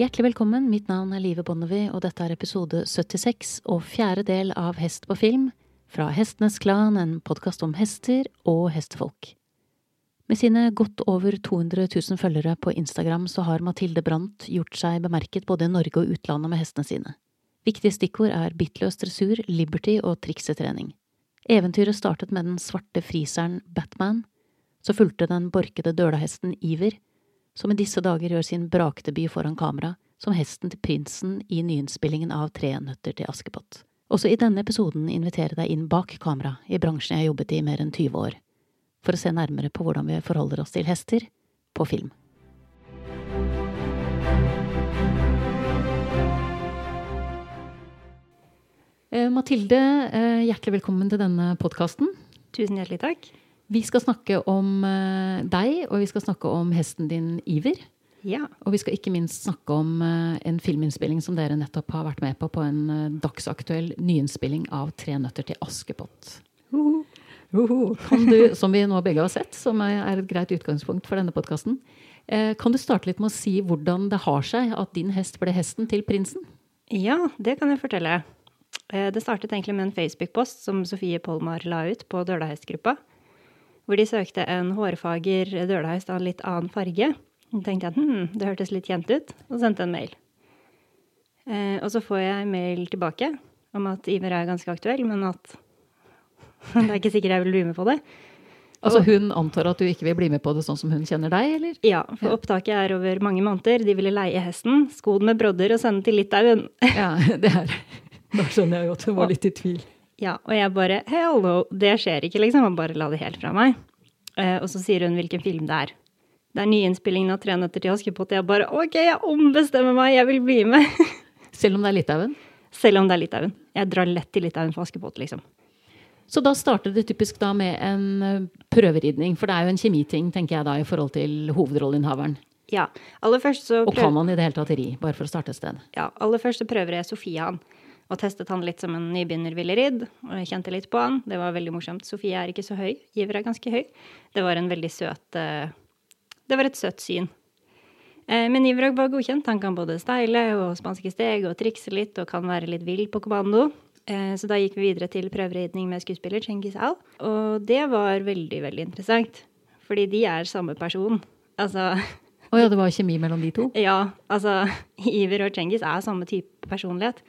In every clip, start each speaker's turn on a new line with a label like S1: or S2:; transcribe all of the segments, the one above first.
S1: Hjertelig velkommen, mitt navn er Live Bonnevie, og dette er episode 76 og fjerde del av Hest på film, fra Hestenes Klan, en podkast om hester og hestefolk. Med sine godt over 200 000 følgere på Instagram så har Mathilde Brandt gjort seg bemerket både i Norge og utlandet med hestene sine. Viktige stikkord er bittløs dressur, liberty og triksetrening. Eventyret startet med den svarte friseren Batman, så fulgte den borkede dølahesten Iver, som i disse dager gjør sin brakdebut foran kamera som hesten til prinsen i nyinnspillingen av Tre nøtter til Askepott. Også i denne episoden inviterer jeg deg inn bak kamera i bransjen jeg har jobbet i mer enn 20 år, for å se nærmere på hvordan vi forholder oss til hester på film. Eh, Mathilde, eh, hjertelig velkommen til denne podkasten.
S2: Tusen hjertelig takk.
S1: Vi skal snakke om eh, deg, og vi skal snakke om hesten din Iver.
S2: Ja.
S1: Og vi skal ikke minst snakke om eh, en filminnspilling som dere nettopp har vært med på, på en eh, dagsaktuell nyinnspilling av Tre nøtter til Askepott.
S2: Uhu.
S1: Kan du, som vi nå begge har sett, som er et greit utgangspunkt for denne podkasten, kan du starte litt med å si hvordan det har seg at din hest ble hesten til prinsen?
S2: Ja, det kan jeg fortelle. Det startet egentlig med en Facebook-post som Sofie Polmar la ut på Dølahestgruppa hvor de søkte en hårfager dølhest av en litt annen farge. Da tenkte jeg at hm, det hørtes litt kjent ut, og sendte en mail. Eh, og så får jeg mail tilbake om at Iver er ganske aktuell, men at det er ikke sikkert jeg vil bli med på det.
S1: Altså Hun antar at du ikke vil bli med på det sånn som hun kjenner deg, eller?
S2: Ja, for opptaket er over mange måneder. De ville leie hesten, sko den med brodder og sende til Litauen.
S1: Ja, det er Da skjønner jeg jo at hun var litt i tvil.
S2: Ja, og jeg bare Hello, det skjer ikke, liksom. Og bare la det helt fra meg. Uh, og så sier hun hvilken film det er. Det er nyinnspillingen av Tre nøtter til Askepott. Jeg bare OK, jeg ombestemmer meg, jeg vil bli med.
S1: Selv om det er Litauen?
S2: Selv om det er Litauen. Jeg drar lett til Litauen for Askepott, liksom.
S1: Så da starter det typisk da med en eh, prøveridning, for det er jo en kjemiting, tenker jeg da, i forhold til hovedrolleinnehaveren.
S2: Ja, aller først så
S1: Og kan man i det hele tatt ri, bare for å starte et sted?
S2: Ja, aller først så prøver jeg Sofia han og testet han litt som en nybegynner ville ridd. Og jeg kjente litt på han. Det var veldig morsomt. Sofie er ikke så høy. Giver er ganske høy. Det var en veldig søt uh, Det var et søtt syn. Uh, men Ivrag var godkjent. Han kan både steile og spanske steg og trikse litt og kan være litt vill på kommando. Uh, så da gikk vi videre til prøveridning med skuespiller Cengiz Al. Og det var veldig, veldig interessant. Fordi de er samme person. Altså
S1: Å oh ja, det var kjemi mellom de to?
S2: Ja. Altså, Iver og Cengiz er samme type personlighet.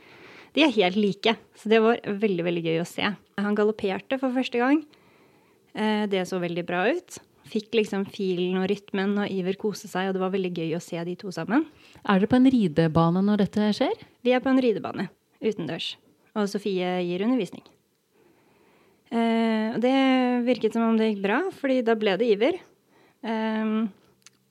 S2: De er helt like, så det var veldig veldig gøy å se. Han galopperte for første gang. Eh, det så veldig bra ut. Fikk liksom filen og rytmen, og Iver kose seg, og det var veldig gøy å se de to sammen.
S1: Er dere på en ridebane når dette skjer?
S2: Vi er på en ridebane utendørs, og Sofie gir undervisning. Eh, det virket som om det gikk bra, fordi da ble det Iver. Eh,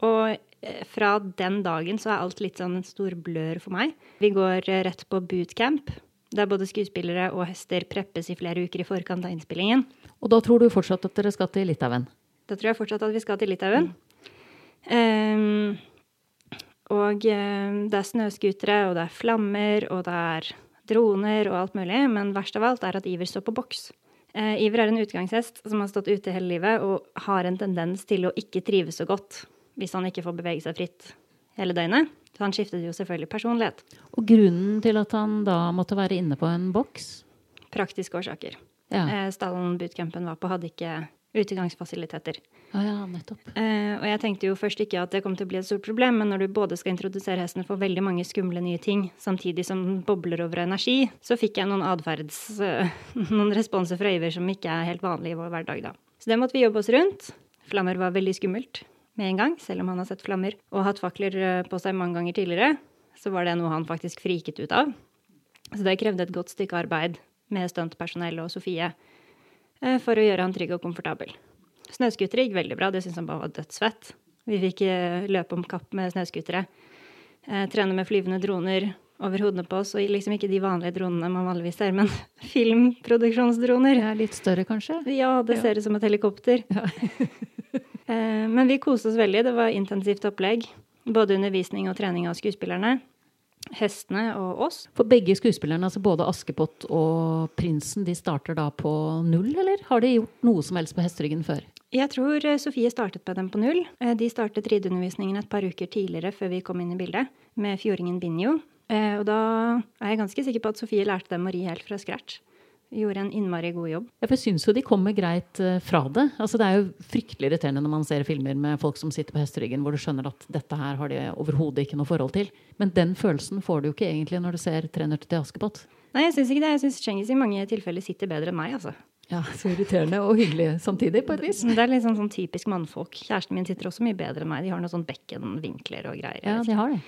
S2: og fra den dagen så er alt litt sånn en stor blør for meg. Vi går eh, rett på bootcamp, der både skuespillere og hester preppes i flere uker i forkant av innspillingen.
S1: Og da tror du fortsatt at dere skal til Litauen?
S2: Da tror jeg fortsatt at vi skal til Litauen. Mm. Um, og um, det er snøscootere, og det er flammer, og det er droner og alt mulig. Men verst av alt er at Iver står på boks. Uh, Iver er en utgangshest som har stått ute hele livet og har en tendens til å ikke trives så godt hvis han ikke får bevege seg fritt hele døgnet. Så han skiftet jo selvfølgelig personlighet.
S1: Og grunnen til at han da måtte være inne på en boks?
S2: Praktiske årsaker.
S1: Ja.
S2: Eh, stallen bootcampen var på, hadde ikke utegangsfasiliteter.
S1: Ja, ja, nettopp.
S2: Eh, og jeg tenkte jo først ikke at det kom til å bli et stort problem, men når du både skal introdusere hesten for veldig mange skumle nye ting, samtidig som den bobler over energi, så fikk jeg noen atferds... Uh, noen responser fra Iver som ikke er helt vanlig i vår hverdag, da. Så det måtte vi jobbe oss rundt. Flammer var veldig skummelt med en gang, selv om han har sett flammer og hatt fakler eh, på seg mange ganger tidligere, så var det noe han faktisk friket ut av. Så det krevde et godt stykke arbeid med stuntpersonell og Sofie eh, for å gjøre han trygg og komfortabel. Snøscootere gikk veldig bra, det syntes han bare var dødsfett. Vi fikk eh, løpe om kapp med snøscootere. Trene med flyvende droner over hodene på oss, og liksom ikke de vanlige dronene man vanligvis ser, men filmproduksjonsdroner.
S1: Ja, litt større, kanskje?
S2: Ja, det ser ut som et helikopter. Ja. Eh, men vi koste oss veldig. Det var intensivt opplegg. Både undervisning og trening av skuespillerne. Hestene og oss.
S1: For begge skuespillerne, altså både Askepott og Prinsen, de starter da på null, eller har de gjort noe som helst på hesteryggen før?
S2: Jeg tror eh, Sofie startet med dem på null. Eh, de startet rideundervisningen et par uker tidligere før vi kom inn i bildet, med fjordingen Binjo. Og da er jeg ganske sikker på at Sofie lærte dem å ri helt fra scratch. Gjorde en innmari god jobb.
S1: Ja, for jeg syns jo de kommer greit fra det. Altså, det er jo fryktelig irriterende når man ser filmer med folk som sitter på hesteryggen, hvor du skjønner at dette her har de overhodet ikke noe forhold til. Men den følelsen får du jo ikke egentlig når du ser 'Tre til Askepott'.
S2: Nei, jeg syns ikke det. Jeg syns Cengiz i mange tilfeller sitter bedre enn meg, altså.
S1: Ja, Så irriterende og hyggelig samtidig, på et vis.
S2: Det er litt sånn, sånn typisk mannfolk. Kjæresten min sitter også mye bedre enn meg. De har noen sånn bekkenvinkler og greier.
S1: Ja, de har det.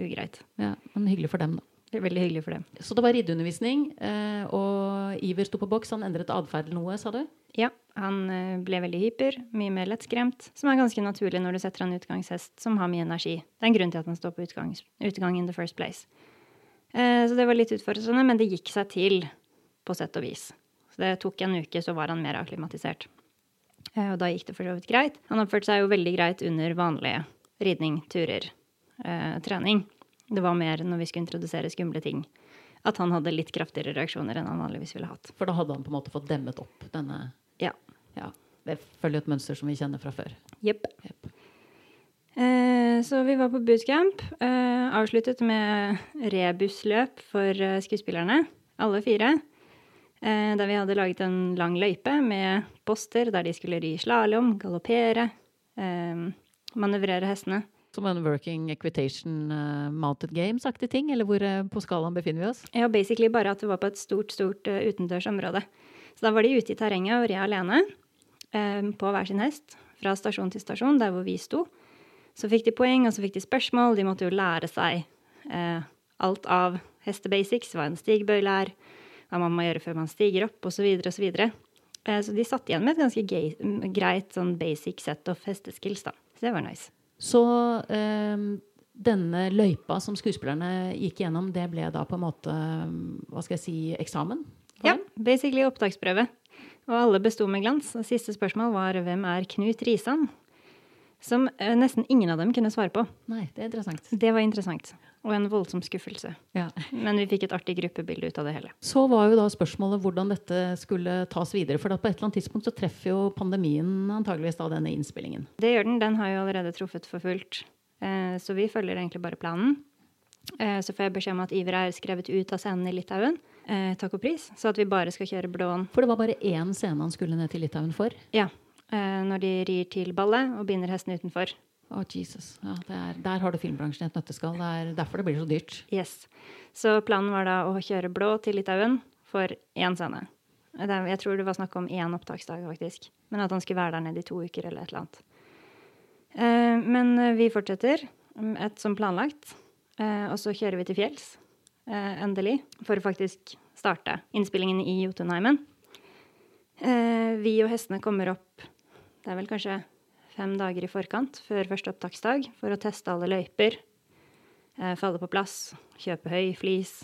S2: Ugreit.
S1: Ja, Men hyggelig for dem, da.
S2: Det veldig hyggelig for dem.
S1: Så det var riddeundervisning, eh, og Iver sto på boks. Han endret atferd noe, sa du?
S2: Ja, han eh, ble veldig hyper, mye mer lettskremt. Som er ganske naturlig når du setter en utgangshest som har mye energi. Det er en grunn til at han står på utgang, utgang in the first place. Eh, så det var litt utfordrende, men det gikk seg til, på sett og vis. Så det tok en uke, så var han mer akklimatisert. Og da gikk det for så vidt greit. Han oppførte seg jo veldig greit under vanlige ridning, turer, eh, trening. Det var mer når vi skulle introdusere skumle ting. At han hadde litt kraftigere reaksjoner enn han vanligvis ville hatt.
S1: For da hadde han på en måte fått demmet opp denne
S2: Ja.
S1: ja det følger et mønster som vi kjenner fra før.
S2: Jepp. Yep. Eh, så vi var på bootcamp. Eh, avsluttet med rebusløp for eh, skuespillerne. Alle fire. Eh, der vi hadde laget en lang løype med poster der de skulle ri slalåm, galoppere, eh, manøvrere hestene.
S1: Som en working equitation uh, mounted games-aktig ting, eller hvor uh, på skalaen befinner vi oss?
S2: Ja, basically bare at det var på et stort, stort uh, utendørsområde. Så da var de ute i terrenget og red alene på hver sin hest fra stasjon til stasjon, der hvor vi sto. Så fikk de poeng, og så fikk de spørsmål. De måtte jo lære seg alt av hestebasics, hva en stigbøyle er, hva man må gjøre før man stiger opp, osv., osv. Så, de satt igjen med et ganske greit sånn basic set of hesteskills, da. Så det var nice.
S1: Så um, denne løypa som skuespillerne gikk gjennom, det ble da på en måte hva skal jeg si, eksamen?
S2: Ja, basically opptaksprøve. Og alle besto med glans. Og siste spørsmål var hvem er Knut Risan? Som uh, nesten ingen av dem kunne svare på.
S1: Nei, Det er interessant.
S2: Det var interessant. Og en voldsom skuffelse.
S1: Ja.
S2: Men vi fikk et artig gruppebilde ut av det hele.
S1: Så var jo da spørsmålet hvordan dette skulle tas videre. For på et eller annet tidspunkt så treffer jo pandemien antageligvis da denne innspillingen.
S2: Det gjør den. Den har jo allerede truffet for fullt. Eh, så vi følger egentlig bare planen. Eh, så får jeg beskjed om at Iver er skrevet ut av scenen i Litauen. Eh, takk og pris. Så at vi bare skal kjøre blåen.
S1: For det var bare én scene han skulle ned til Litauen for?
S2: Ja. Eh, når de rir til ballet og binder hesten utenfor.
S1: Å, oh, Jesus. Ja, er, der har du filmbransjen i et nøtteskall. Det er derfor det blir så dyrt.
S2: Yes. Så planen var da å kjøre blå til Litauen for én scene. Jeg tror det var snakk om én opptaksdag, faktisk. Men at han skulle være der nede i to uker eller et eller annet. Eh, men vi fortsetter et som planlagt. Eh, og så kjører vi til fjells, endelig, for å faktisk starte innspillingen i Jotunheimen. Vi og hestene kommer opp Det er vel kanskje fem dager i forkant før første opptaksdag for å teste alle løyper. Eh, falle på plass. Kjøpe høy, flis.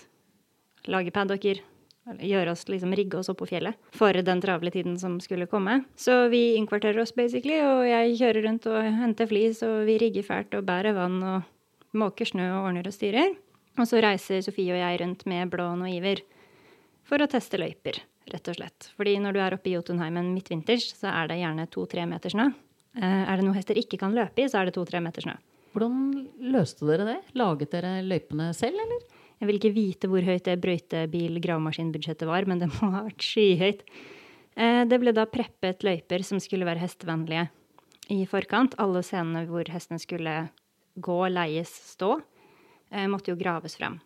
S2: Lage paddocker. Gjøre oss, liksom rigge oss opp på fjellet for den travle tiden som skulle komme. Så vi innkvarterer oss basically, og jeg kjører rundt og henter flis, og vi rigger fælt og bærer vann og måker snø og ordner og styrer. Og så reiser Sofie og jeg rundt med Blåen og Iver for å teste løyper, rett og slett. Fordi når du er oppe i Jotunheimen midtvinters, så er det gjerne to-tre meter snø. Eh, er det noe hester ikke kan løpe i, så er det to-tre meter snø.
S1: Hvordan løste dere det? Laget dere løypene selv, eller?
S2: Jeg vil ikke vite hvor høyt det brøytebil-gravemaskinbudsjettet var, men det må ha vært skyhøyt. Eh, det ble da preppet løyper som skulle være hestevennlige i forkant. Alle scenene hvor hestene skulle gå, leies, stå, eh, måtte jo graves frem.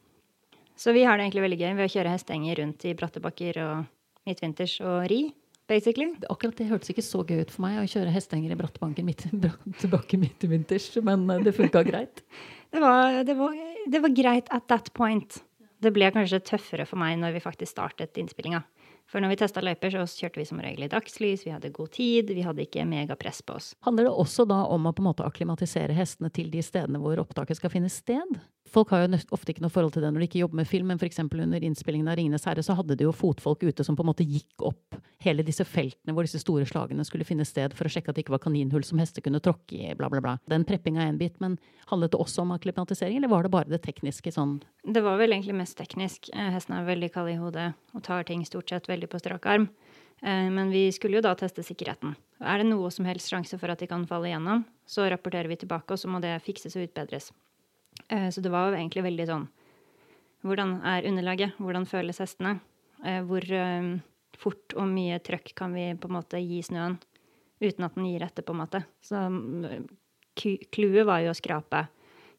S2: Så vi har det egentlig veldig gøy ved å kjøre hestehenger rundt i bratte bakker og midtvinters og ri basically.
S1: Akkurat det hørtes ikke så gøy ut for meg å kjøre hestehenger i brattbanken midt, brattbakke midtvinters, men eh, det funka greit.
S2: Det var, det, var, det var, greit at that point. Det ble kanskje tøffere for meg når vi faktisk startet innspillinga. For når vi testa løyper, så kjørte vi som regel i dagslys, vi hadde god tid, vi hadde ikke megapress på oss.
S1: Handler det også da om å på en måte akklimatisere hestene til de stedene hvor opptaket skal finne sted? Folk har jo ofte ikke noe forhold til det når de ikke jobber med film, men f.eks. under innspillingen av 'Ringenes herre' så hadde de jo fotfolk ute som på en måte gikk opp hele disse feltene hvor disse store slagene skulle finne sted, for å sjekke at det ikke var kaninhull som hester kunne tråkke i, bla, bla, bla. Den preppinga er en bit, men handlet det også om akklimatisering, eller var det bare det tekniske sånn?
S2: Det var vel egentlig mest teknisk. Eh, Hesten er veldig kald i hodet og tar ting stort sett veldig på strak arm. Eh, men vi skulle jo da teste sikkerheten. Er det noe som helst sjanse for at de kan falle igjennom, så rapporterer vi tilbake, og så må det fikses og utbedres. Eh, så det var jo egentlig veldig sånn Hvordan er underlaget? Hvordan føles hestene? Eh, hvor fort og mye trøkk kan vi på en måte gi snøen uten at den gir etter, på en måte. Så clouet var jo å skrape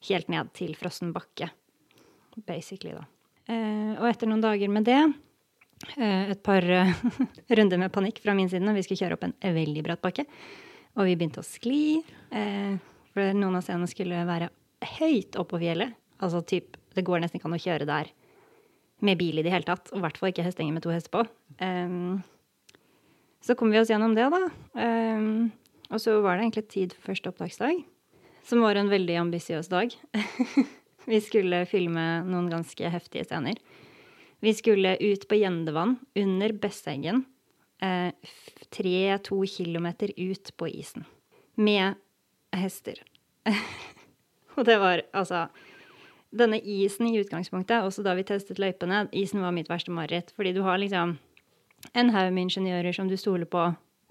S2: helt ned til frossen bakke, basically, da. Og etter noen dager med det Eh, et par eh, runder med panikk fra min side når vi skulle kjøre opp en veldig bratt bakke. Og vi begynte å skli. Eh, for noen av scenene skulle være høyt oppå fjellet. Altså typ, det går nesten ikke an å kjøre der med bil i det hele tatt. Og i hvert fall ikke hestenger med to hester på. så kom vi oss gjennom det, da. og så var det egentlig tid for første opptaksdag. Som var en veldig ambisiøs dag. vi skulle filme noen ganske heftige scener. Vi skulle ut på Gjendevann under Besseggen. Eh, Tre-to kilometer ut på isen. Med hester. og det var altså Denne isen i utgangspunktet, også da vi testet løypene, isen var mitt verste mareritt. Fordi du har liksom en haug med ingeniører som du stoler på.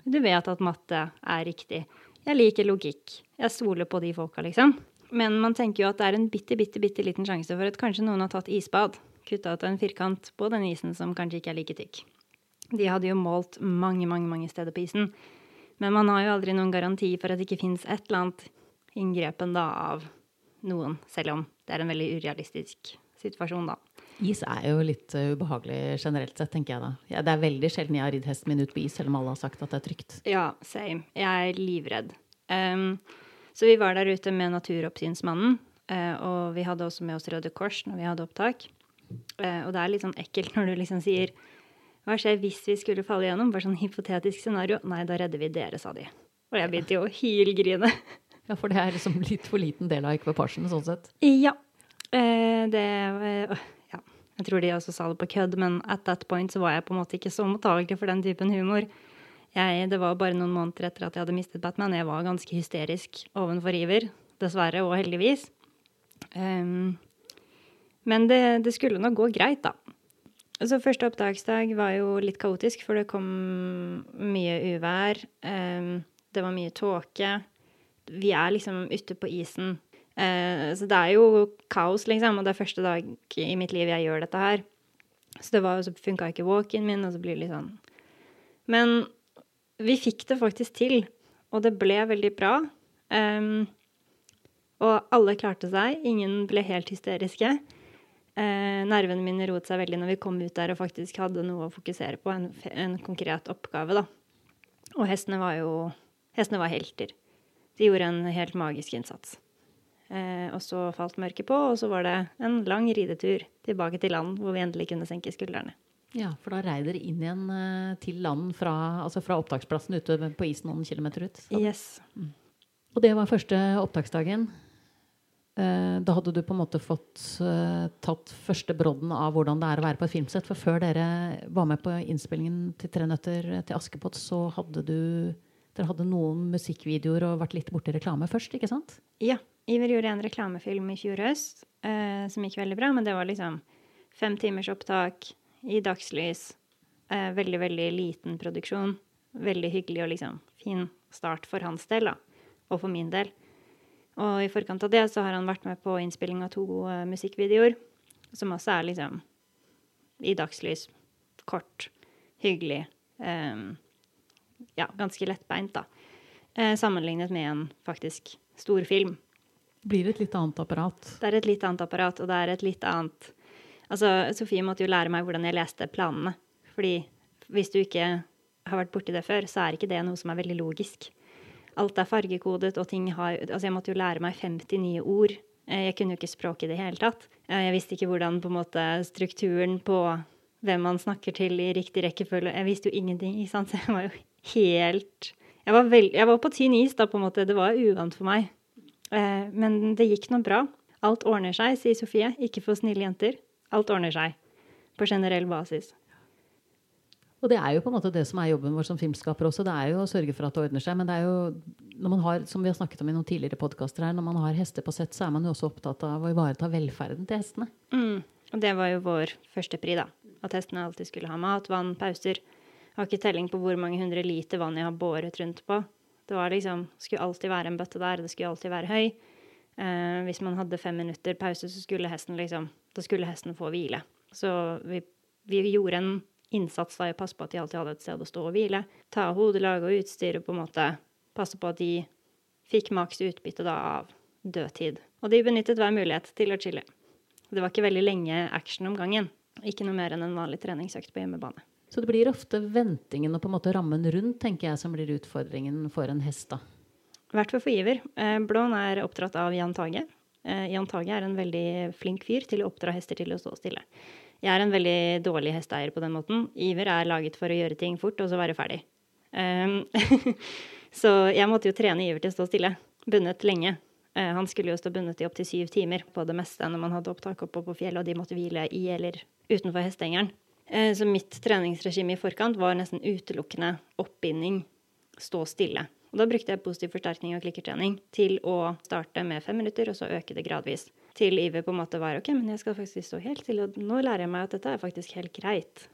S2: Du vet at matte er riktig. Jeg liker logikk. Jeg stoler på de folka, liksom. Men man tenker jo at det er en bitte, bitte, bitte liten sjanse for at kanskje noen har tatt isbad kutta ut en firkant på den isen som kanskje ikke er like tykk. De hadde jo målt mange, mange, mange steder på isen. Men man har jo aldri noen garanti for at det ikke fins et eller annet inngrepen da av noen, selv om det er en veldig urealistisk situasjon, da.
S1: Is er jo litt uh, ubehagelig generelt sett, tenker jeg da. Ja, det er veldig sjelden jeg har ridd hesten min ut på is, selv om alle har sagt at det er trygt.
S2: Ja, same. Jeg er livredd. Um, så vi var der ute med Naturoppsynsmannen, uh, og vi hadde også med oss Røde Kors når vi hadde opptak. Uh, og det er litt sånn ekkelt når du liksom sier Hva skjer hvis vi skulle falle gjennom? Bare sånn hypotetisk scenario. Nei, da redder vi dere, sa de. Og jeg begynte jo å hylgrine.
S1: Ja, for det er liksom litt for liten del av ekvipasjen, sånn sett?
S2: Ja. Eh, det uh, Ja. Jeg tror de også sa det på kødd, men at that point så var jeg på en måte ikke så mottakelig for den typen humor. Jeg, det var bare noen måneder etter at jeg hadde mistet Batman. Jeg var ganske hysterisk ovenfor Iver. Dessverre, og heldigvis. Um, men det, det skulle nok gå greit, da. Så første opptaksdag var jo litt kaotisk, for det kom mye uvær. Um, det var mye tåke. Vi er liksom ute på isen. Eh, så det er jo kaos, liksom. Og det er første dag i mitt liv jeg gjør dette her. Så det var, så funka ikke walk-in min, og så blir det litt sånn Men vi fikk det faktisk til, og det ble veldig bra. Um, og alle klarte seg. Ingen ble helt hysteriske eh, nervene mine roet seg veldig når vi kom ut der og faktisk hadde noe å fokusere på, en, en konkret oppgave, da. Og hestene var jo Hestene var helter. De gjorde en helt magisk innsats. Eh, og så falt mørket på, og så var det en lang ridetur tilbake til land, hvor vi endelig kunne senke skuldrene.
S1: Ja, for da rei dere inn igjen eh, til land fra, altså fra opptaksplassen ute på isen noen kilometer ut?
S2: Så. Yes. Mm.
S1: Og det var første opptaksdagen. Eh, da hadde du på en måte fått uh, tatt første brodden av hvordan det er å være på et filmsett. For før dere var med på innspillingen til 'Tre nøtter til Askepott', så hadde du dere hadde noen musikkvideoer og vært litt borti reklame først, ikke sant?
S2: Ja. Iver gjorde en reklamefilm i fjor høst uh, som gikk veldig bra. Men det var liksom fem timers opptak i dagslys. Uh, veldig, veldig liten produksjon. Veldig hyggelig og liksom fin start for hans del, da. Og for min del. Og i forkant av det så har han vært med på innspilling av to uh, musikkvideoer, som også er liksom i dagslys. Kort, hyggelig. Um, ja, ganske lettbeint, da. Uh, sammenlignet med en faktisk stor film.
S1: Blir et litt annet apparat?
S2: Det er et litt annet apparat, og det er et litt annet Altså, Sofie måtte jo lære meg hvordan jeg leste planene. Fordi hvis du ikke har vært borti det før, så er ikke det noe som er veldig logisk alt er fargekodet, og ting har Altså, jeg måtte jo lære meg 50 nye ord. Eh, jeg kunne jo ikke språket i det hele tatt. Eh, jeg visste ikke hvordan på en måte strukturen på hvem man snakker til i riktig rekkefølge Jeg visste jo ingenting, ikke sant. Så jeg var jo helt Jeg var, veld, jeg var på tynn is da, på en måte. Det var uvant for meg. Eh, men det gikk nå bra. Alt ordner seg, sier Sofie. Ikke for snille jenter. Alt ordner seg. På generell basis.
S1: Og det er jo på en måte det som er jobben vår som filmskaper også. Det er jo å sørge for at det ordner seg. Men det er jo, når man har, som vi har snakket om i noen tidligere podkaster her, når man har hester på sett, så er man jo også opptatt av å ivareta velferden til hestene.
S2: Mm. Og det var jo vår første pri, da. At hestene alltid skulle ha mat, vann, pauser. Har ikke telling på hvor mange hundre liter vann jeg har båret rundt på. Det var liksom, skulle alltid være en bøtte der, det skulle alltid være høy. Eh, hvis man hadde fem minutter pause, så skulle hesten liksom, da skulle hesten få hvile. Så vi, vi gjorde en innsats da i å passe på at de alltid hadde et sted å stå og hvile. Ta hodelag og utstyr og på en måte passe på at de fikk maks utbytte da av dødtid. Og de benyttet hver mulighet til å chille. Det var ikke veldig lenge action om gangen. Ikke noe mer enn en vanlig treningsøkt på hjemmebane.
S1: Så det blir ofte ventingen og på en måte rammen rundt tenker jeg, som blir utfordringen for en hest. da.
S2: I hvert for Iver. Eh, Blån er oppdratt av Jan Tage. Eh, Jan Tage er en veldig flink fyr til å oppdra hester til å stå stille. Jeg er en veldig dårlig hesteeier på den måten. Iver er laget for å gjøre ting fort og så være ferdig. Um, så jeg måtte jo trene Iver til å stå stille. Bundet lenge. Uh, han skulle jo stå bundet i opptil syv timer på det meste når man hadde opptak oppe på fjellet, og de måtte hvile i eller utenfor hestehengeren. Uh, så mitt treningsregime i forkant var nesten utelukkende oppbinding, stå stille. Og da brukte jeg positiv forsterkning og klikkertrening til å starte med fem minutter, og så øke det gradvis. Til Iver på en måte var OK, men jeg skal faktisk stå helt stille, og nå lærer jeg meg at dette er faktisk helt greit.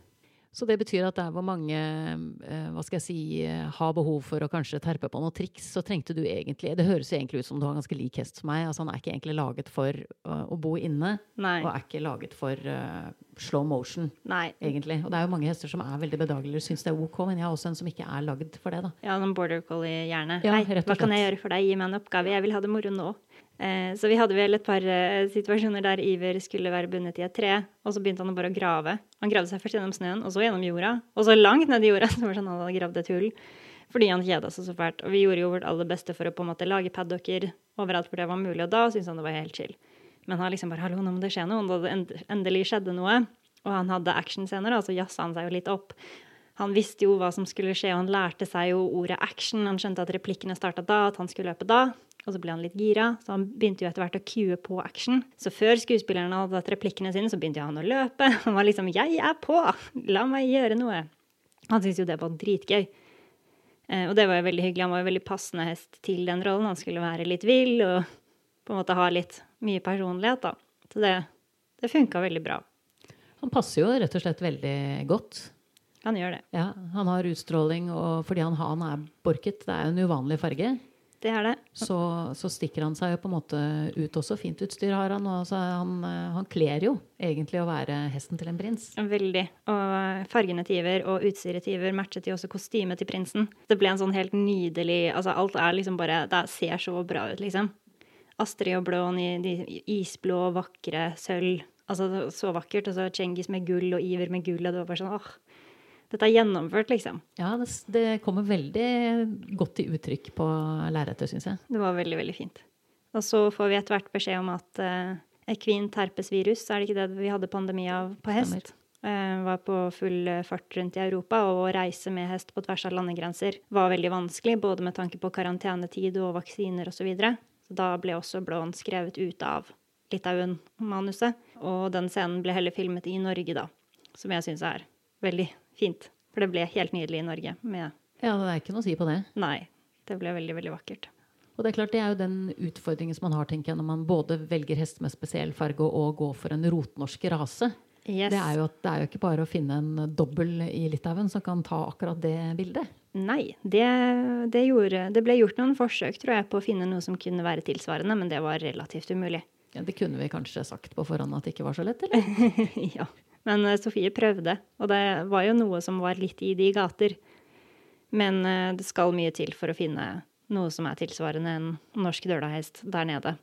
S1: Så det betyr at der hvor mange eh, hva skal jeg si, eh, har behov for å kanskje terpe på noen triks, så trengte du egentlig Det høres jo egentlig ut som du har ganske lik hest som meg. altså Han er ikke egentlig laget for uh, å bo inne,
S2: Nei.
S1: og er ikke laget for uh, slow motion,
S2: Nei.
S1: egentlig. Og det er jo mange hester som er veldig bedagelige og syns det er ok, men jeg har også en som ikke er lagd for det, da.
S2: Ja, noen border collie-hjerne.
S1: Ja,
S2: Hei, hva kan jeg gjøre for deg? Gi meg en oppgave. Jeg vil ha det moro nå. Eh, så vi hadde vel et par eh, situasjoner der Iver skulle være bundet i et tre, og så begynte han bare å grave. Han gravde seg først gjennom snøen, og så gjennom jorda, og så langt ned i jorda. Så var sånn han hadde gravd et hull. Fordi han kjeda seg så fælt. Og vi gjorde jo vårt aller beste for å på en måte lage paddocker overalt hvor det var mulig, og da syntes han det var helt chill. Men han liksom bare 'hallo, nå må det skje noe', og det endelig skjedde noe, og han hadde actionscener, og så jazza han seg jo litt opp. Han visste jo hva som skulle skje, og han lærte seg jo ordet action. Han skjønte at replikkene starta da, at han skulle løpe da. Og så ble han litt gira, så han begynte jo etter hvert å cue på action. Så før skuespillerne hadde hatt replikkene sine, så begynte han å løpe. Han var liksom 'jeg er på! La meg gjøre noe'. Han syntes jo det var dritgøy. Eh, og det var jo veldig hyggelig. Han var jo veldig passende hest til den rollen. Han skulle være litt vill og på en måte ha litt mye personlighet, da. Så det, det funka veldig bra.
S1: Han passer jo rett og slett veldig godt.
S2: Han gjør det.
S1: Ja, Han har utstråling, og fordi han, han er borket, det er en uvanlig farge,
S2: Det er det.
S1: så, så stikker han seg jo på en måte ut også. Fint utstyr har han, og han, eh, han kler jo egentlig å være hesten til en prins.
S2: Veldig. Og fargene til Iver og utstyret til Iver matchet jo også kostymet til prinsen. Det ble en sånn helt nydelig Altså, alt er liksom bare Det ser så bra ut, liksom. Astrid og Blån i de isblå, vakre sølv. Altså, så vakkert. Og så Cengiz med gull og Iver med gull, og det var bare sånn åh. Dette er gjennomført, liksom.
S1: Ja, det, det kommer veldig godt til uttrykk på lerretet, syns jeg.
S2: Det var veldig, veldig fint. Og så får vi etter hvert beskjed om at uh, ekvin terpesvirus, er det ikke det vi hadde pandemi av på hest? Uh, var på full eh, fart rundt i Europa, og å reise med hest på tvers av landegrenser var veldig vanskelig, både med tanke på karantenetid og vaksiner osv. Så, videre. så da ble også Blåen skrevet ut av Litauen-manuset. Og den scenen ble heller filmet i Norge, da. Som jeg syns er veldig fint. For det ble helt nydelig i Norge med
S1: Ja, det er ikke noe å si på det.
S2: Nei. Det ble veldig, veldig vakkert.
S1: Og det er klart det er jo den utfordringen som man har tenker jeg, når man både velger hest med spesiell farge og går for en rotnorsk rase.
S2: Yes.
S1: Det er jo det er jo ikke bare å finne en dobbel i Litauen som kan ta akkurat det bildet.
S2: Nei, det, det, gjorde, det ble gjort noen forsøk tror jeg, på å finne noe som kunne være tilsvarende, men det var relativt umulig.
S1: Ja, det kunne vi kanskje sagt på forhånd at det ikke var så lett, eller?
S2: ja. Men eh, Sofie prøvde, og det var jo noe som var litt i de gater. Men eh, det skal mye til for å finne noe som er tilsvarende en norsk dølahest der nede.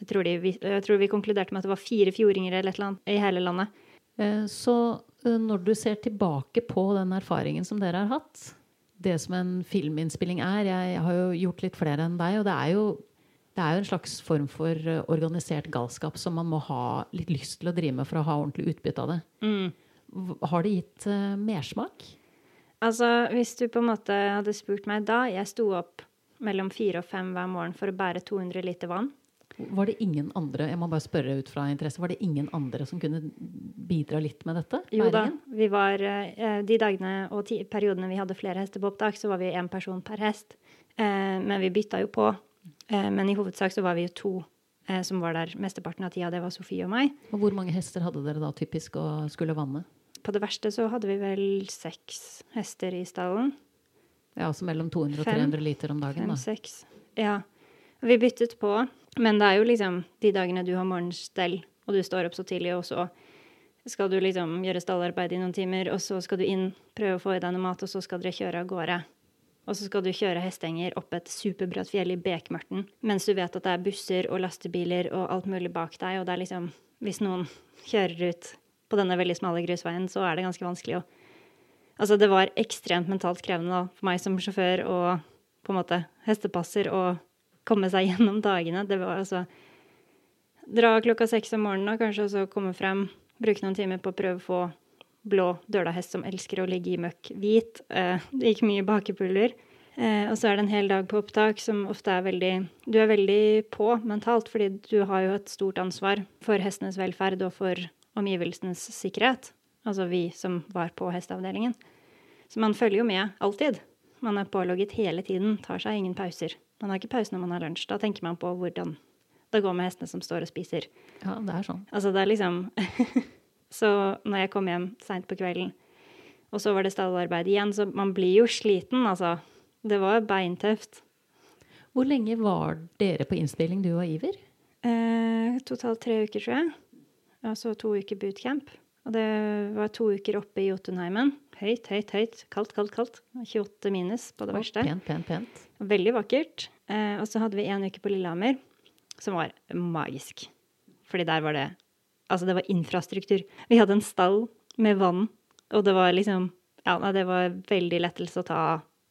S2: Jeg tror, de, jeg tror vi konkluderte med at det var fire fjordinger eller eller i hele landet.
S1: Eh, Så når du ser tilbake på den erfaringen som dere har hatt, det som en filminnspilling er Jeg har jo gjort litt flere enn deg, og det er jo, det er jo en slags form for eh, organisert galskap som man må ha litt lyst til å drive med for å ha ordentlig utbytte av det. Mm. Har det gitt uh, mersmak?
S2: Altså, hvis du på en måte hadde spurt meg da Jeg sto opp mellom fire og fem hver morgen for å bære 200 liter vann.
S1: Var det ingen andre jeg må bare spørre ut fra interesse, var det ingen andre som kunne bidra litt med dette?
S2: Jo da, vi var eh, De dagene og periodene vi hadde flere hester på opptak, så var vi én person per hest. Eh, men vi bytta jo på. Eh, men i hovedsak så var vi jo to eh, som var der mesteparten av tida. Det var Sofie og meg.
S1: Og hvor mange hester hadde dere da typisk å skulle vanne?
S2: på det verste så hadde vi vel seks hester i stallen.
S1: Ja, altså mellom 200 og 300 liter om dagen,
S2: Fem,
S1: da.
S2: seks. Ja. Vi byttet på, men det er jo liksom de dagene du har morgenstell, og du står opp så tidlig, og så skal du liksom gjøre stallarbeid i noen timer, og så skal du inn, prøve å få i deg noe mat, og så skal dere kjøre av gårde. Og så skal du kjøre hestenger opp et superbratt fjell i bekmørten, mens du vet at det er busser og lastebiler og alt mulig bak deg, og det er liksom Hvis noen kjører ut på denne veldig smale grusveien, så er det ganske vanskelig å Altså, det var ekstremt mentalt krevende for meg som sjåfør og på en måte hestepasser å komme seg gjennom dagene. Det var altså Dra klokka seks om morgenen og kanskje også komme frem, bruke noen timer på å prøve å få blå dølahest som elsker å ligge i møkk, hvit. Eh, det gikk mye bakepuller. Eh, og så er det en hel dag på opptak som ofte er veldig Du er veldig på mentalt, fordi du har jo et stort ansvar for hestenes velferd og for omgivelsenes sikkerhet. Altså vi som var på hesteavdelingen. Så man følger jo med alltid. Man er pålogget hele tiden, tar seg ingen pauser. Man har ikke pause når man har lunsj. Da tenker man på hvordan det går med hestene som står og spiser.
S1: Ja, det er sånn.
S2: Altså, det er liksom Så når jeg kom hjem seint på kvelden, og så var det stallarbeid igjen, så man blir jo sliten, altså. Det var beintøft.
S1: Hvor lenge var dere på innspilling, du og Iver?
S2: Eh, totalt tre uker, tror jeg. Altså to uker bootcamp. Og det var to uker oppe i Jotunheimen. Høyt, høyt, høyt. Kaldt, kaldt, kaldt. 28 minus på det
S1: Å,
S2: verste.
S1: Pent, pent, pent.
S2: Veldig vakkert. Eh, og så hadde vi en uke på Lillehammer, som var magisk. Fordi der var det Altså, det var infrastruktur. Vi hadde en stall med vann, og det var liksom Ja, nei, det var veldig lettelse å ta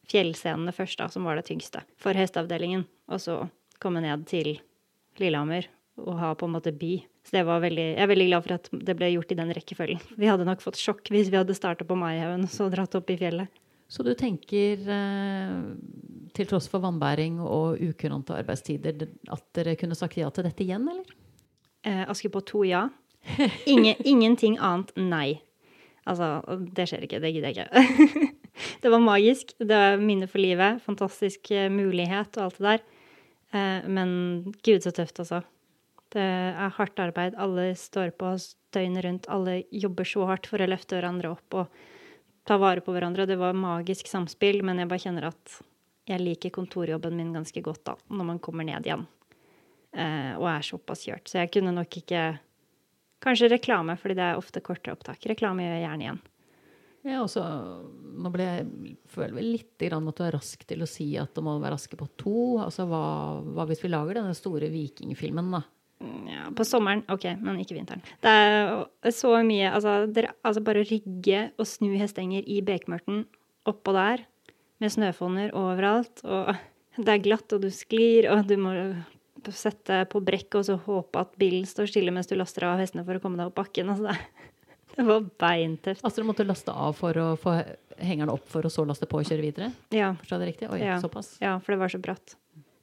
S2: fjellscenene først, da, som var det tyngste for hesteavdelingen. Og så komme ned til Lillehammer og ha på en måte by. Så det var veldig, jeg er veldig glad for at det ble gjort i den rekkefølgen. Vi hadde nok fått sjokk hvis vi hadde starta på Maihaugen og så dratt opp i fjellet.
S1: Så du tenker, eh, til tross for vannbæring og ukurante arbeidstider, at dere kunne sagt ja til dette igjen, eller?
S2: Eh, Askepott 2, ja. Ingen, ingenting annet, nei. Altså, det skjer ikke. Det gidder jeg ikke. det var magisk. Det var minne for livet. Fantastisk eh, mulighet og alt det der. Eh, men gud, så tøft, altså. Det er hardt arbeid. Alle står på døgnet rundt. Alle jobber så hardt for å løfte hverandre opp og ta vare på hverandre. Det var magisk samspill, men jeg bare kjenner at jeg liker kontorjobben min ganske godt da, når man kommer ned igjen eh, og er såpass kjørt. Så jeg kunne nok ikke Kanskje reklame, fordi det er ofte kortere opptak. Reklame gjør jeg gjerne igjen.
S1: Ja, også, nå ble jeg, føler vel litt grann at du er rask til å si at det må være Askepott 2. Altså, hva, hva hvis vi lager denne store vikingfilmen, da?
S2: Mm, Ja, på sommeren, ok, men ikke vinteren. Det er så mye Altså, dere, altså bare rygge og snu hestenger i bekmørten oppå der, med snøfonner overalt, og det er glatt, og du sklir, og du må sette på brekk og så håpe at bilen står stille mens du laster av hestene for å komme deg opp bakken. Altså, det, det var beintøft.
S1: Altså, du måtte laste av for å få hengeren opp for å så laste på og kjøre videre?
S2: Ja.
S1: Forstår jeg det riktig? Oi,
S2: Ja.
S1: såpass.
S2: Ja, for det var så bratt.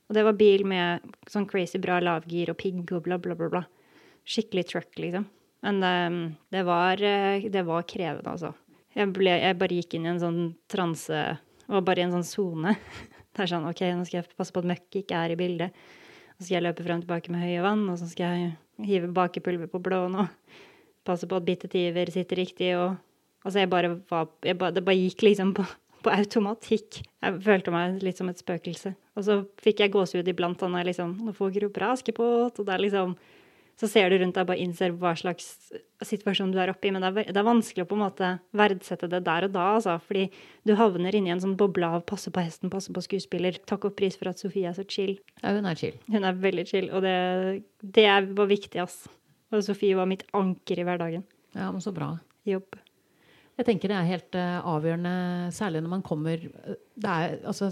S2: Og det var bil med sånn crazy bra lavgir og pigg og bla, bla, bla. bla. Skikkelig truck, liksom. Men det, det, var, eh, det var krevende, altså. Jeg, ble, jeg bare gikk inn i en sånn transe Var bare i en sånn sone. Det er sånn OK, nå skal jeg passe på at møkk ikke er i bildet. Og så skal jeg løpe frem og tilbake med høye vann, og så skal jeg hive bakepulver på blåen og passe på at bittetiver sitter riktig og Altså, jeg bare var jeg bare, Det bare gikk liksom på, på automatikk. Jeg følte meg litt som et spøkelse. Og så fikk jeg gåsehud iblant da når jeg liksom Nå får grupper av Askepott, og det er liksom Så ser du rundt deg og bare innser hva slags situasjon du er oppe i. Men det er, det er vanskelig å på en måte verdsette det der og da, altså. Fordi du havner inni en sånn boble av passe på hesten, passe på skuespiller. Takk og pris for at Sofie er så chill.
S1: Ja, hun er chill.
S2: Hun er veldig chill, og det, det var viktig, ass. Og Sofie var mitt anker i hverdagen.
S1: Ja, men så bra.
S2: Jobb.
S1: Jeg tenker det er helt uh, avgjørende, særlig når man kommer eh, er, altså,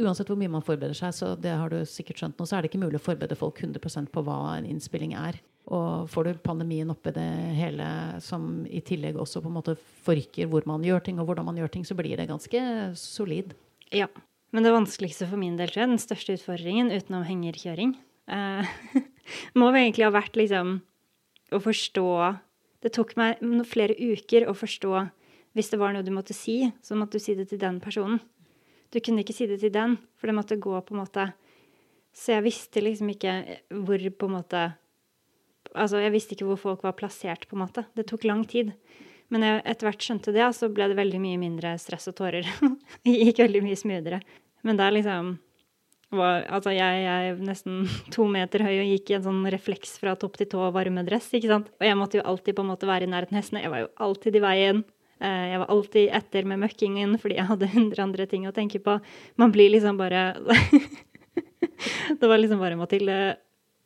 S1: Uansett hvor mye man forbereder seg, så det har du sikkert skjønt nå, så er det ikke mulig å forberede folk 100% på hva en innspilling er. Og får du pandemien oppi det hele, som i tillegg også på en måte forrykker hvor man gjør ting, og hvordan man gjør ting, så blir det ganske solid.
S2: Ja. Men det vanskeligste for min del, tror jeg, den største utfordringen utenom hengerkjøring, uh, må vel egentlig ha vært liksom å forstå Det tok meg flere uker å forstå hvis det var noe du måtte si, så måtte du si det til den personen. Du kunne ikke si det til den, for det måtte gå på en måte Så jeg visste liksom ikke hvor på en måte Altså, jeg visste ikke hvor folk var plassert, på en måte. Det tok lang tid. Men jeg etter hvert skjønte det, så ble det veldig mye mindre stress og tårer. det gikk veldig mye smoothere. Men det er liksom var, altså jeg, jeg, er nesten to meter høy og gikk i en sånn refleks fra topp til tå varmedress. ikke sant? Og jeg måtte jo alltid på en måte være i nærheten hestene. Jeg var jo alltid i veien. Eh, jeg var alltid etter med møkkingen fordi jeg hadde hundre andre ting å tenke på. Man blir liksom bare Det var liksom bare Mathilde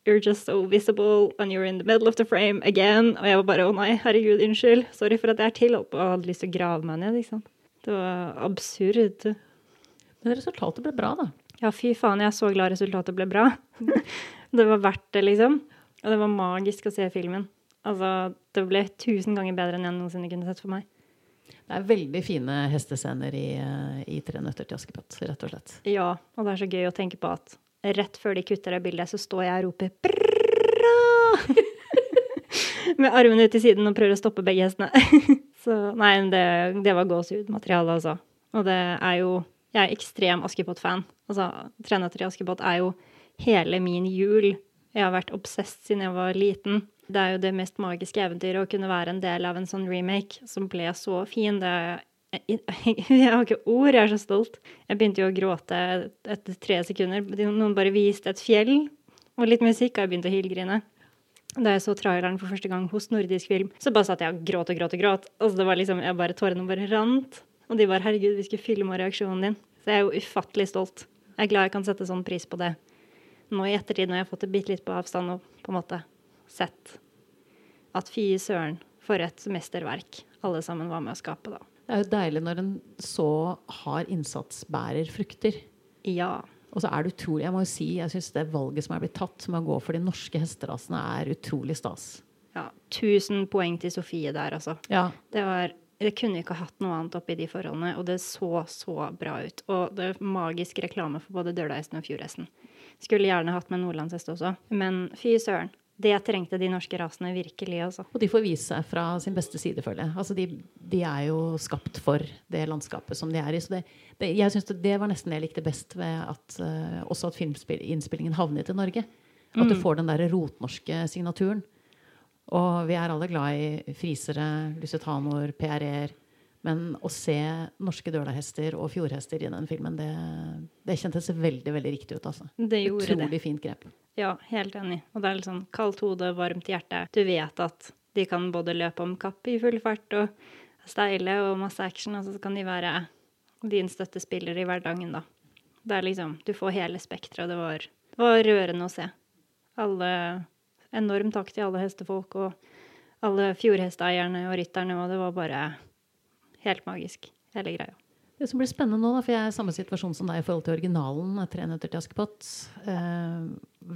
S2: You're just so visible and you're in the middle of the frame again. Og jeg var bare å nei, herregud, unnskyld. Sorry for at jeg er til. Og hadde lyst til å grave meg ned. Liksom. Det var absurd.
S1: Men resultatet ble bra, da.
S2: Ja, fy faen, jeg er så glad resultatet ble bra. det var verdt det, liksom. Og det var magisk å se filmen. Altså, det ble tusen ganger bedre enn jeg noensinne kunne sett for meg.
S1: Det er veldig fine hestescener i, eh, i 'Tre nøtter til Askepott', rett og slett.
S2: Ja, og det er så gøy å tenke på at rett før de kutter det bildet, så står jeg og roper 'bra'! Med armene ut til siden og prøver å stoppe begge hestene. så nei, det, det var gåsehudmateriale, altså. Og det er jo Jeg er ekstrem Askepott-fan. Altså, 'Tre nøtter til Askepott' er jo hele min jul. Jeg har vært obsesst siden jeg var liten. Det er jo det mest magiske eventyret å kunne være en del av en sånn remake som ble så fin. Det er jeg har ikke ord, jeg er så stolt. Jeg begynte jo å gråte etter tre sekunder. Noen bare viste et fjell og litt musikk, og jeg begynte å hylgrine. Da jeg så traileren for første gang hos Nordisk Film, så bare satt jeg og gråt og gråt og gråt. Altså det var liksom, jeg bare, Tårene bare rant. Og de bare 'herregud, vi skulle filme reaksjonen din'. Så jeg er jo ufattelig stolt. Jeg er glad jeg kan sette sånn pris på det. Nå i ettertid, når jeg har fått det bitte litt på avstand og på en måte sett at fy søren, for et mesterverk alle sammen var med å skape, da.
S1: Det er jo deilig når en så hard innsatsbærer frukter.
S2: Ja.
S1: Og så er det utrolig, jeg må jo si, jeg syns det valget som er blitt tatt med å gå for de norske hesterasene, er utrolig stas.
S2: Ja. 1000 poeng til Sofie der, altså.
S1: Ja.
S2: Det var det kunne ikke hatt noe annet oppi de forholdene, og det så så bra ut. Og det er magisk reklame for både Dølhesten og Fjordhesten. Skulle gjerne hatt med nordlandshest også, men fy søren. Det trengte de norske rasene virkelig. Også.
S1: Og de får vise seg fra sin beste side, føler jeg. Altså, de, de, er jo skapt for det landskapet som de er i. Så det, det, jeg synes det, det, var nesten det jeg likte best ved at uh, også at filminnspillingen havnet i Norge. At du mm. får den der rotnorske signaturen. Og vi er alle glad i frisere, lusitanoer, PRR. Men å se norske dølahester og fjordhester i den filmen, det, det, kjentes veldig veldig riktig ut. altså.
S2: Det gjorde
S1: Utrolig
S2: det.
S1: fint grep.
S2: Ja, helt enig. Og det er litt sånn kaldt hode, varmt hjerte. Du vet at de kan både løpe om kapp i full fart og steile og masse action, og så kan de være din støttespiller i hverdagen, da. Det er liksom Du får hele spekteret. Det, var, det var rørende å se. Alle Enorm takk til alle hestefolk og alle fjordhesteeierne og rytterne, og det var bare helt magisk, hele greia.
S1: Det som blir spennende nå, da, for jeg er i samme situasjon som deg i forhold til originalen, 'Tre nøtter til Askepott', eh,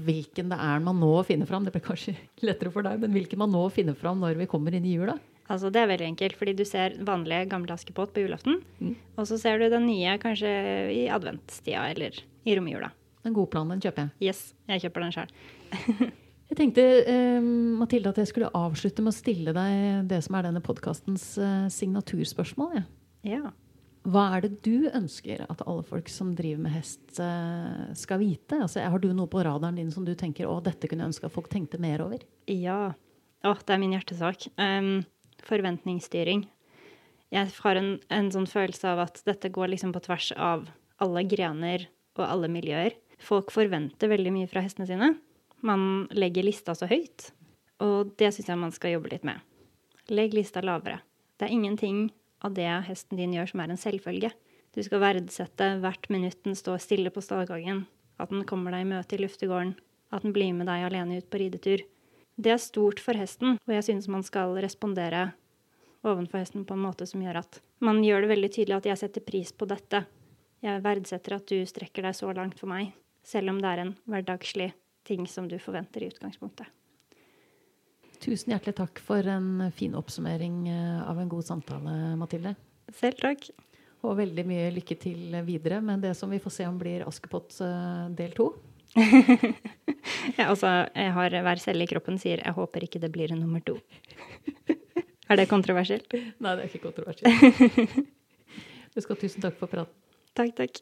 S1: hvilken det er man nå finner fram, det blir kanskje lettere for deg, men hvilken man nå finner fram når vi kommer inn i jula?
S2: Altså, det er veldig enkelt, fordi du ser vanlige, gamle Askepott på julaften. Mm. Og så ser du den nye kanskje i adventstida eller i romjula.
S1: En god plan, den kjøper jeg.
S2: Yes, jeg kjøper den sjøl.
S1: jeg tenkte eh, Mathilde, at jeg skulle avslutte med å stille deg det som er denne podkastens eh, signaturspørsmål. Ja.
S2: ja.
S1: Hva er det du ønsker at alle folk som driver med hest, eh, skal vite? Altså, har du noe på radaren din som du tenker å, dette kunne jeg ønske at folk tenkte mer over?
S2: Ja. Å, det er min hjertesak. Um, forventningsstyring. Jeg har en, en, sånn følelse av at dette går liksom på tvers av alle grener og alle miljøer. Folk forventer veldig mye fra hestene sine. Man legger lista så høyt. Og det syns jeg man skal jobbe litt med. Legg lista lavere. Det er ingenting av det hesten din gjør, som er en selvfølge. Du skal verdsette hvert minutt den står stille på stallgangen, at den kommer deg i møte i luftegården, at den blir med deg alene ut på ridetur. Det er stort for hesten, og jeg synes man skal respondere ovenfor hesten på en måte som gjør at man gjør det veldig tydelig at jeg setter pris på dette. Jeg verdsetter at du strekker deg så langt for meg, selv om det er en hverdagslig ting som du forventer i utgangspunktet.
S1: Tusen hjertelig takk for en fin oppsummering eh, av en god samtale, Mathilde.
S2: Selv takk.
S1: Og veldig mye lykke til videre med det som vi får se om blir Askepott eh, del to.
S2: ja, altså, jeg har hver celle i kroppen sier 'jeg håper ikke det blir en nummer to'. er det kontroversielt?
S1: Nei, det er ikke kontroversielt. Du skal ha tusen takk for praten.
S2: Takk, takk.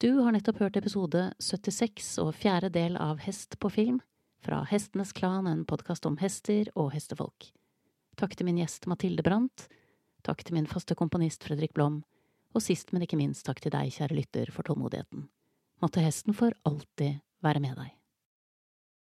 S1: Du har nettopp hørt episode 76 og fjerde del av Hest på film fra Hestenes Klan, en podkast om hester og hestefolk. Takk til min gjest Mathilde Brandt. Takk til min faste komponist Fredrik Blom. Og sist, men ikke minst, takk til deg, kjære lytter, for tålmodigheten. Måtte hesten for alltid være med deg.